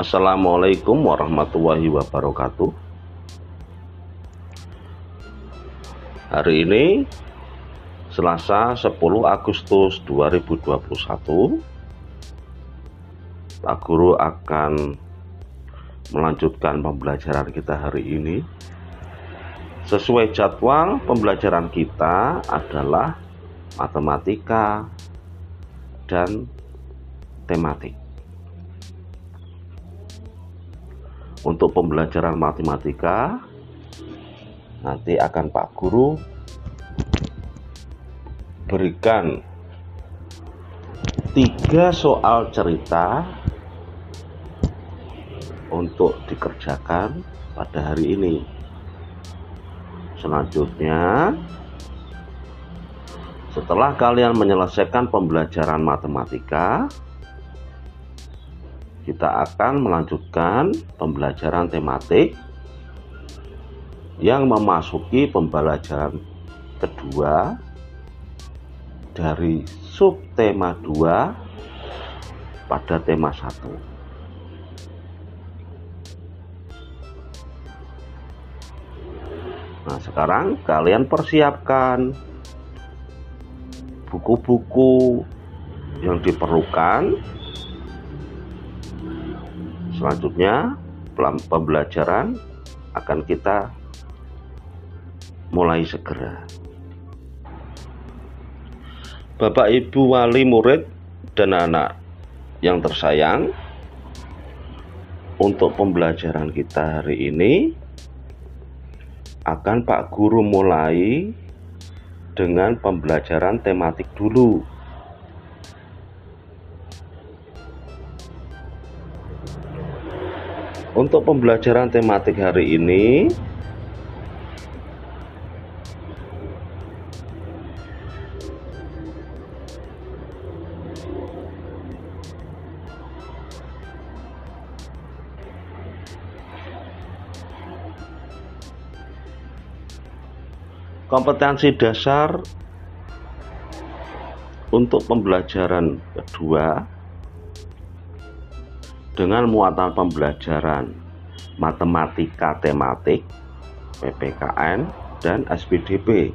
Assalamualaikum warahmatullahi wabarakatuh. Hari ini Selasa 10 Agustus 2021 Pak Guru akan melanjutkan pembelajaran kita hari ini Sesuai jadwal pembelajaran kita adalah matematika dan tematik untuk pembelajaran matematika nanti akan Pak Guru berikan tiga soal cerita untuk dikerjakan pada hari ini. Selanjutnya setelah kalian menyelesaikan pembelajaran matematika kita akan melanjutkan pembelajaran tematik yang memasuki pembelajaran kedua dari subtema 2 pada tema 1. Nah, sekarang kalian persiapkan buku-buku yang diperlukan selanjutnya pembelajaran akan kita mulai segera. Bapak Ibu wali murid dan anak yang tersayang untuk pembelajaran kita hari ini akan Pak Guru mulai dengan pembelajaran tematik dulu Untuk pembelajaran tematik hari ini kompetensi dasar untuk pembelajaran kedua dengan muatan pembelajaran matematika tematik, PPKN, dan SPDP.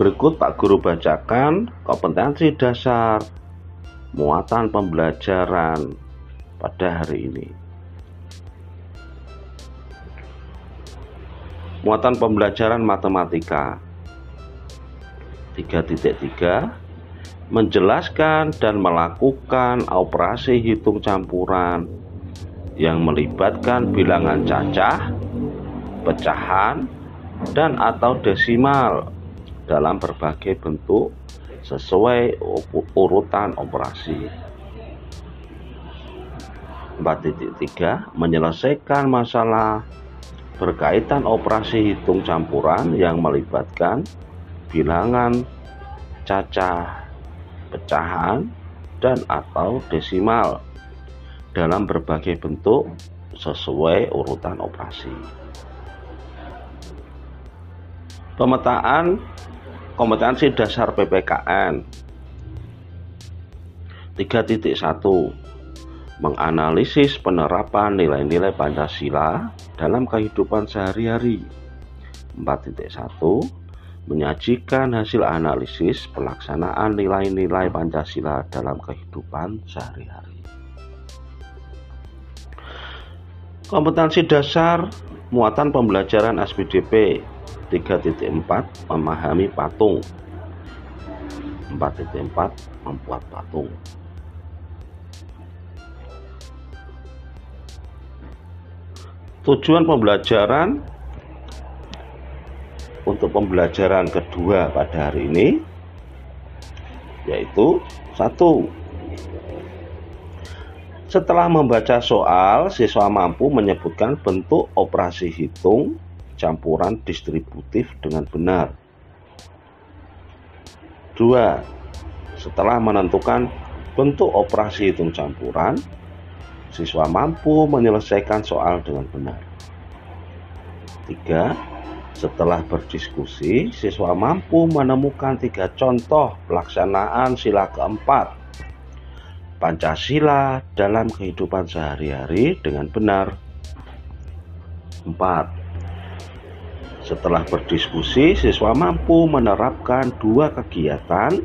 Berikut Pak Guru bacakan kompetensi dasar muatan pembelajaran pada hari ini. Muatan pembelajaran matematika 3.3 menjelaskan dan melakukan operasi hitung campuran yang melibatkan bilangan cacah, pecahan, dan atau desimal dalam berbagai bentuk sesuai urutan operasi. 4.3 menyelesaikan masalah berkaitan operasi hitung campuran yang melibatkan bilangan cacah pecahan, dan atau desimal dalam berbagai bentuk sesuai urutan operasi. Pemetaan kompetensi dasar PPKN 3.1 menganalisis penerapan nilai-nilai Pancasila dalam kehidupan sehari-hari 4.1 menyajikan hasil analisis pelaksanaan nilai-nilai Pancasila dalam kehidupan sehari-hari. Kompetensi dasar muatan pembelajaran SPDP 3.4 memahami patung 4.4 membuat patung Tujuan pembelajaran untuk pembelajaran kedua pada hari ini yaitu satu setelah membaca soal, siswa mampu menyebutkan bentuk operasi hitung campuran distributif dengan benar. Dua, setelah menentukan bentuk operasi hitung campuran, siswa mampu menyelesaikan soal dengan benar. Tiga, setelah berdiskusi, siswa mampu menemukan tiga contoh pelaksanaan sila keempat Pancasila dalam kehidupan sehari-hari dengan benar. 4. Setelah berdiskusi, siswa mampu menerapkan dua kegiatan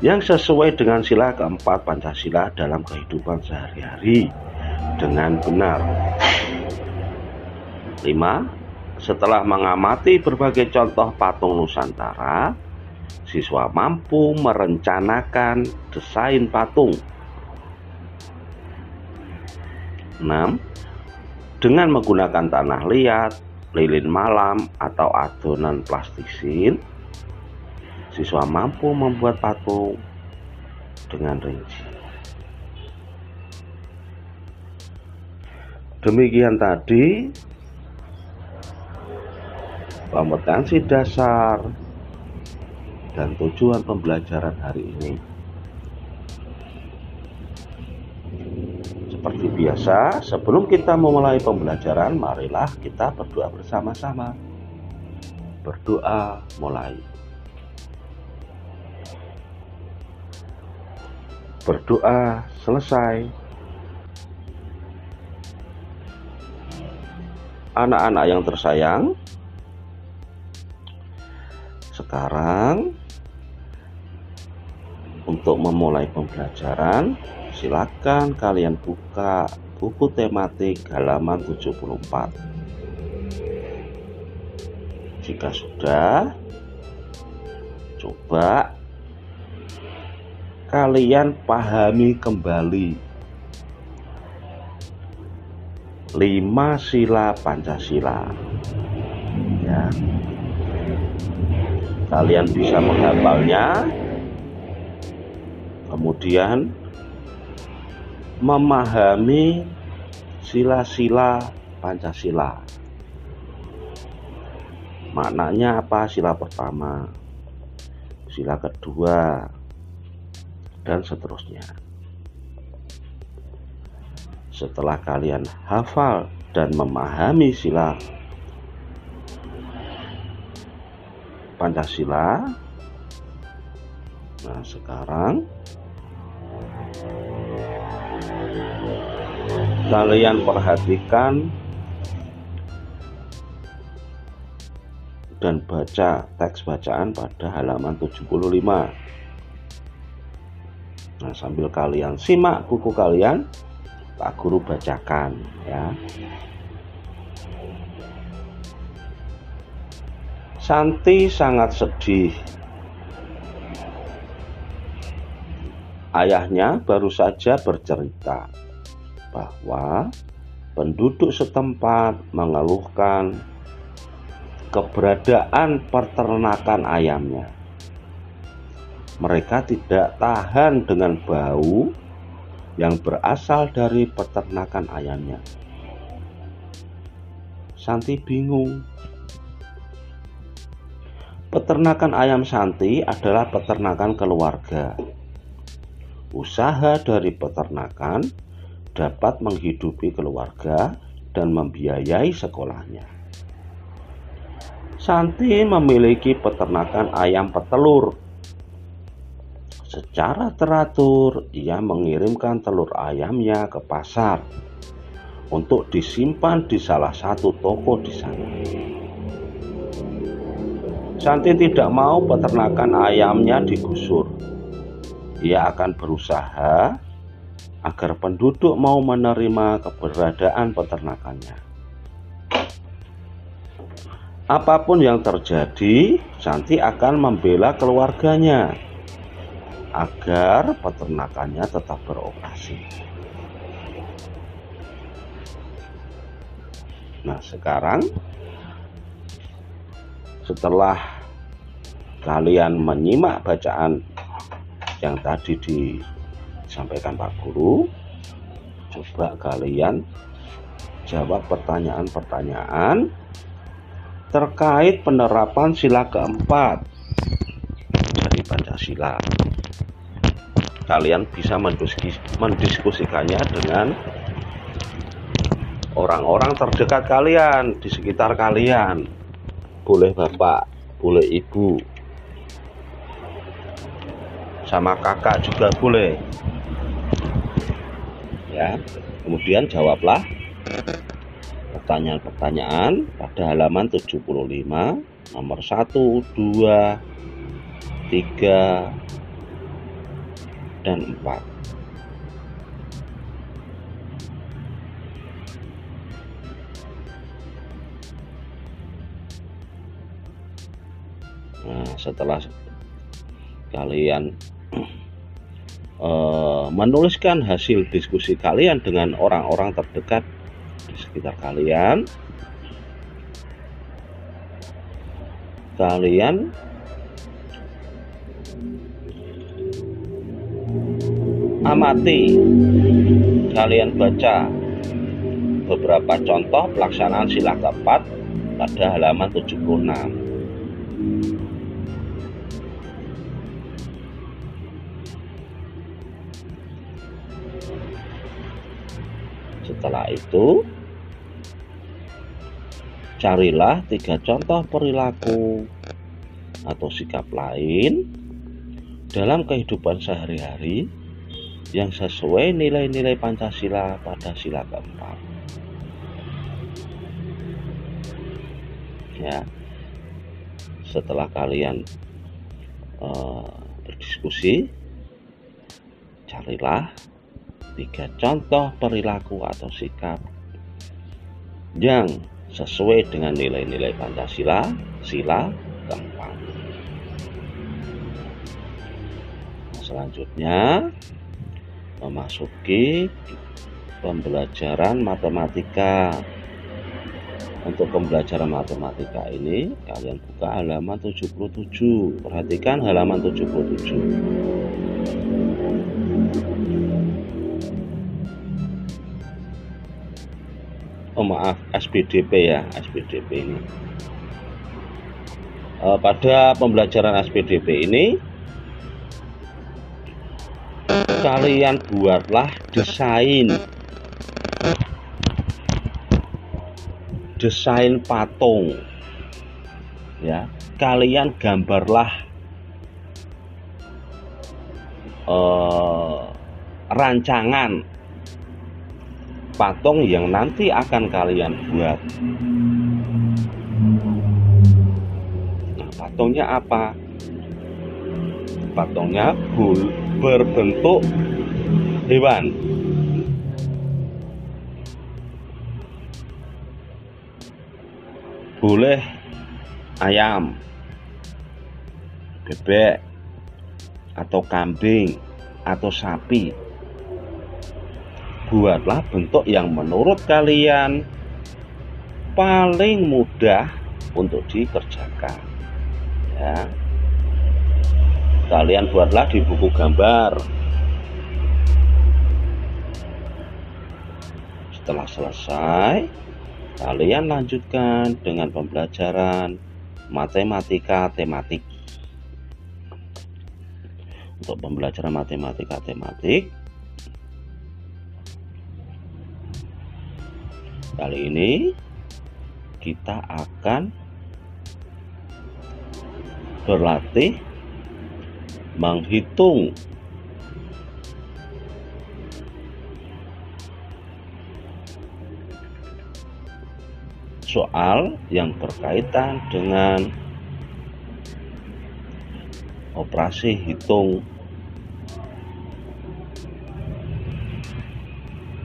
yang sesuai dengan sila keempat Pancasila dalam kehidupan sehari-hari dengan benar. 5. Setelah mengamati berbagai contoh patung Nusantara, siswa mampu merencanakan desain patung 6. Dengan menggunakan tanah liat, lilin malam, atau adonan plastisin, siswa mampu membuat patung dengan rinci. Demikian tadi kompetensi dasar dan tujuan pembelajaran hari ini. Seperti biasa, sebelum kita memulai pembelajaran, marilah kita berdoa bersama-sama. Berdoa mulai. Berdoa selesai. Anak-anak yang tersayang, sekarang. Untuk memulai pembelajaran silakan kalian buka buku tematik halaman 74 jika sudah coba kalian pahami kembali lima sila Pancasila. Ya kalian bisa menghafalnya kemudian memahami sila-sila Pancasila. Maknanya apa sila pertama, sila kedua, dan seterusnya. Setelah kalian hafal dan memahami sila Pancasila, nah sekarang. Kalian perhatikan dan baca teks bacaan pada halaman 75 nah sambil kalian simak buku kalian Pak Guru bacakan ya Santi sangat sedih Ayahnya baru saja bercerita bahwa penduduk setempat mengeluhkan keberadaan peternakan ayamnya. Mereka tidak tahan dengan bau yang berasal dari peternakan ayamnya. Santi bingung. Peternakan ayam Santi adalah peternakan keluarga. Usaha dari peternakan dapat menghidupi keluarga dan membiayai sekolahnya. Santi memiliki peternakan ayam petelur. Secara teratur, ia mengirimkan telur ayamnya ke pasar untuk disimpan di salah satu toko di sana. Santi tidak mau peternakan ayamnya digusur. Ia akan berusaha agar penduduk mau menerima keberadaan peternakannya. Apa pun yang terjadi, Santi akan membela keluarganya agar peternakannya tetap beroperasi. Nah, sekarang setelah kalian menyimak bacaan yang tadi di disampaikan Pak Guru coba kalian jawab pertanyaan-pertanyaan terkait penerapan sila keempat. Dari Pancasila. Kalian bisa mendiskusikannya dengan orang-orang terdekat kalian di sekitar kalian boleh bapak boleh ibu. Sama kakak juga boleh. Ya kemudian jawablah pertanyaan-pertanyaan pada halaman 75 nomor 1 2 3 dan 4 setelah kalian uh, menuliskan hasil diskusi kalian dengan orang-orang terdekat di sekitar kalian, kalian amati, kalian baca beberapa contoh pelaksanaan sila keempat pada halaman 76. Setelah itu, carilah tiga contoh perilaku atau sikap lain dalam kehidupan sehari-hari yang sesuai nilai-nilai Pancasila pada sila keempat. Ya, setelah kalian uh, berdiskusi, carilah tiga contoh perilaku atau sikap yang sesuai dengan nilai-nilai Pancasila, sila keempat. Selanjutnya, memasuki pembelajaran matematika. Untuk pembelajaran matematika ini, kalian buka halaman 77. Perhatikan halaman 77. Oh maaf SPDP ya SPDP ini. E, pada pembelajaran SPDP ini kalian buatlah desain. Desain patung. Ya kalian gambarlah uh, rancangan patung yang nanti akan kalian buat. Nah, patungnya apa? Patungnya bul berbentuk hewan. Boleh ayam, bebek, atau kambing, atau sapi buatlah bentuk yang menurut kalian paling mudah untuk dikerjakan. Ya. Kalian buatlah di buku gambar. Setelah selesai kalian lanjutkan dengan pembelajaran matematika tematik. Untuk pembelajaran matematika tematik Kali ini kita akan berlatih menghitung. Soal yang berkaitan dengan operasi hitung.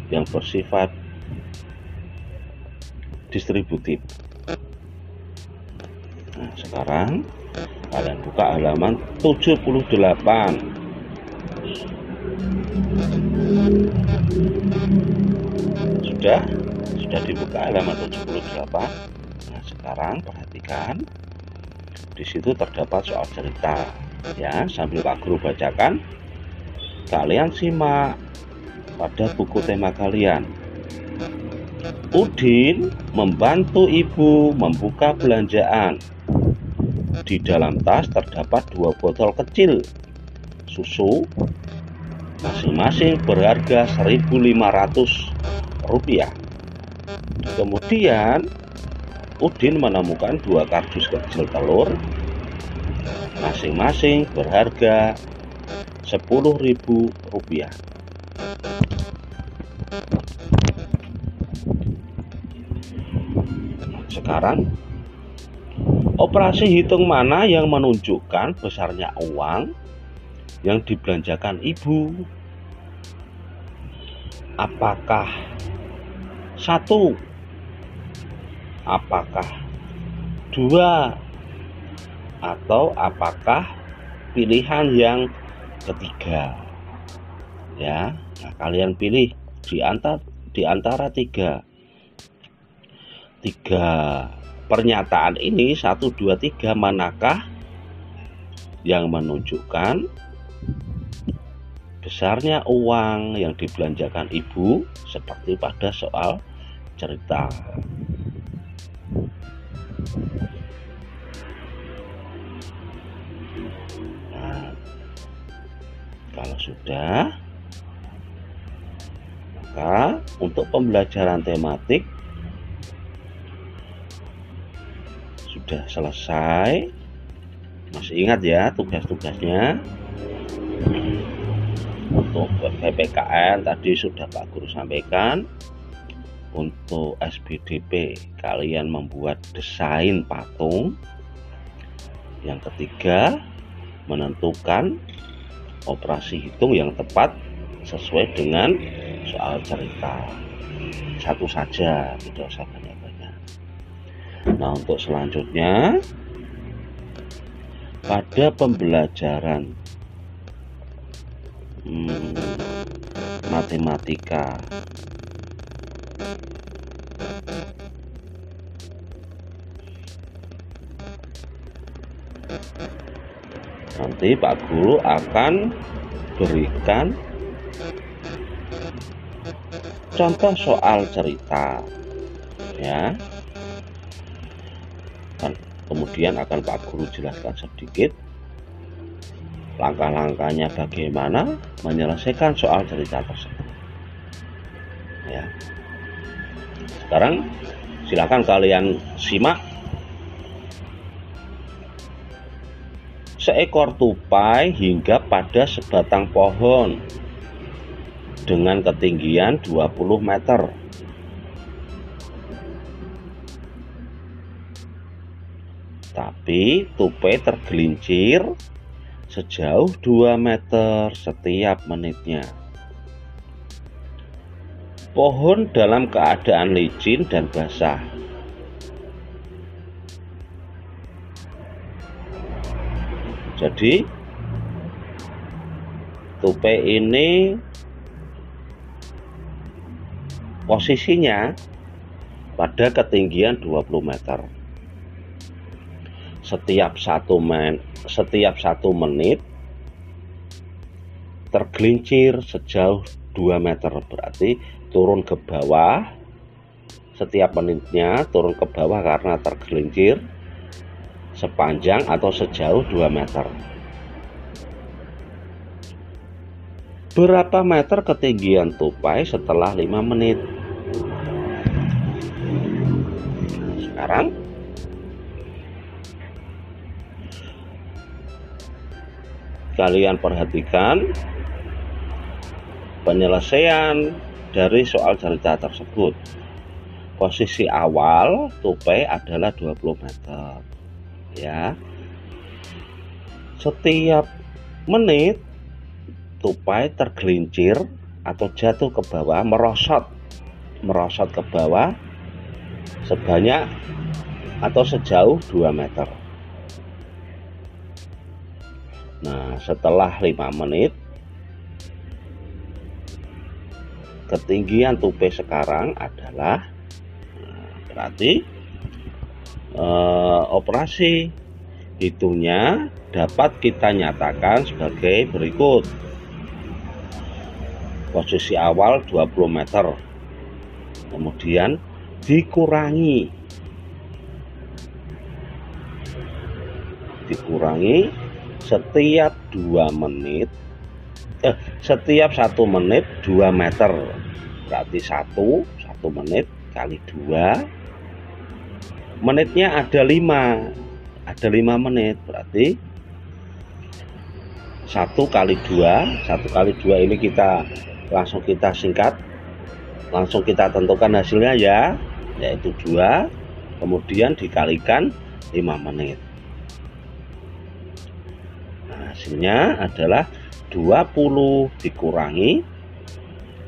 Yang bersifat distributif. Nah sekarang kalian buka halaman 78 sudah sudah dibuka halaman 78 nah sekarang perhatikan di situ terdapat soal cerita. Ya sambil Pak Guru bacakan kalian simak pada buku tema kalian Udin membantu ibu membuka belanjaan. Di dalam tas terdapat dua botol kecil susu, masing-masing berharga 1.500 rupiah. Kemudian Udin menemukan dua kardus kecil telur, masing-masing berharga 10.000 sekarang? Operasi hitung mana yang menunjukkan besarnya uang yang dibelanjakan ibu? Apakah satu? Apakah dua? Atau apakah pilihan yang ketiga? Ya nah kalian pilih di antara di antara tiga tiga. Pernyataan ini satu dua tiga manakah yang menunjukkan besarnya uang yang dibelanjakan ibu seperti pada soal cerita? Nah, kalau sudah maka untuk pembelajaran tematik sudah selesai. Masih ingat ya tugas-tugasnya? Untuk PPKN tadi sudah Pak Guru sampaikan. Untuk SBDP kalian membuat desain patung. Yang ketiga menentukan operasi hitung yang tepat sesuai dengan soal cerita. Satu saja tidak usah banyak-banyak nah untuk selanjutnya pada pembelajaran hmm, matematika. Nanti Pak Guru akan berikan contoh soal cerita ya kemudian akan Pak Guru jelaskan sedikit langkah-langkahnya bagaimana menyelesaikan soal cerita tersebut. Ya. Sekarang silakan kalian simak seekor tupai hingga pada sebatang pohon dengan ketinggian 20 meter tapi tupai tergelincir sejauh 2 meter setiap menitnya. Pohon dalam keadaan licin dan basah. Jadi tupai ini posisinya pada ketinggian 20 meter setiap satu men setiap satu menit tergelincir sejauh 2 meter. Berarti turun ke bawah setiap menitnya turun ke bawah karena tergelincir sepanjang atau sejauh 2 meter. Berapa meter ketinggian tupai setelah 5 menit? Sekarang kalian perhatikan penyelesaian dari soal cerita tersebut. Posisi awal tupai adalah 20 meter ya. Setiap menit tupai tergelincir atau jatuh ke bawah merosot merosot ke bawah sebanyak atau sejauh 2 meter Nah, setelah 5 menit ketinggian tupai sekarang adalah nah, berarti eh, operasi hitungnya dapat kita nyatakan sebagai berikut. Posisi awal 20 meter kemudian dikurangi. Dikurangi setiap dua menit eh, setiap satu menit dua meter. Berarti satu satu menit kali dua menitnya ada lima. Ada lima menit berarti satu kali dua satu kali dua ini kita langsung kita singkat langsung kita tentukan hasilnya ya yaitu dua kemudian dikalikan 5 menit hasilnya adalah 20 dikurangi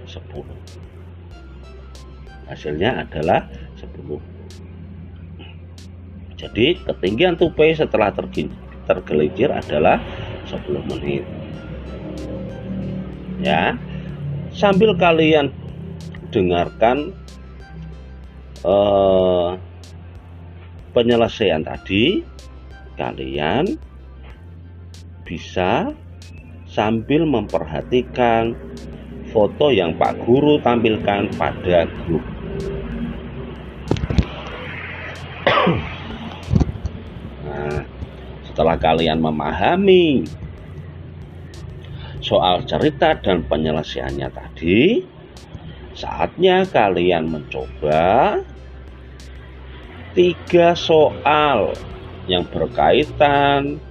10 hasilnya adalah 10 jadi ketinggian tupai setelah tergelincir adalah 10 menit. Ya. Sambil kalian dengarkan eh, penyelesaian tadi kalian bisa sambil memperhatikan foto yang Pak Guru tampilkan pada grup. Nah, setelah kalian memahami soal cerita dan penyelesaiannya tadi, saatnya kalian mencoba tiga soal yang berkaitan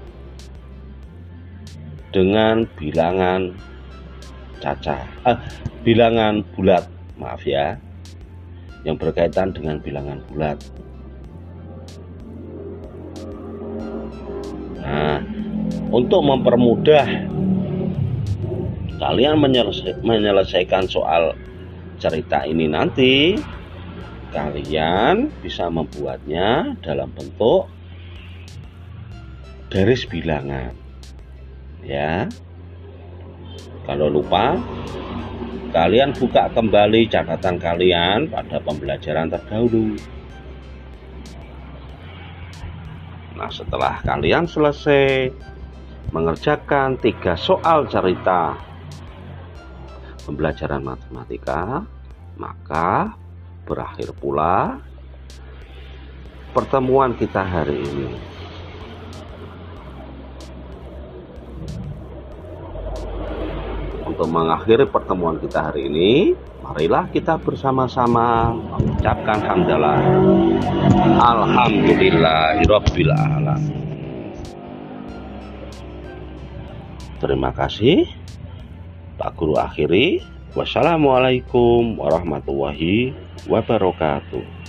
dengan bilangan caca. Eh, bilangan bulat maaf ya yang berkaitan dengan bilangan bulat. Nah untuk mempermudah kalian menyelesaikan soal cerita ini nanti kalian bisa membuatnya dalam bentuk garis bilangan ya. Kalau lupa kalian buka kembali catatan kalian pada pembelajaran terdahulu. Nah setelah kalian selesai mengerjakan tiga soal cerita pembelajaran matematika maka berakhir pula pertemuan kita hari ini untuk mengakhiri pertemuan kita hari ini, marilah kita bersama-sama mengucapkan hamdalah. Alhamdulillahirabbil alamin. Terima kasih. Pak Guru akhiri. Wassalamualaikum warahmatullahi wabarakatuh.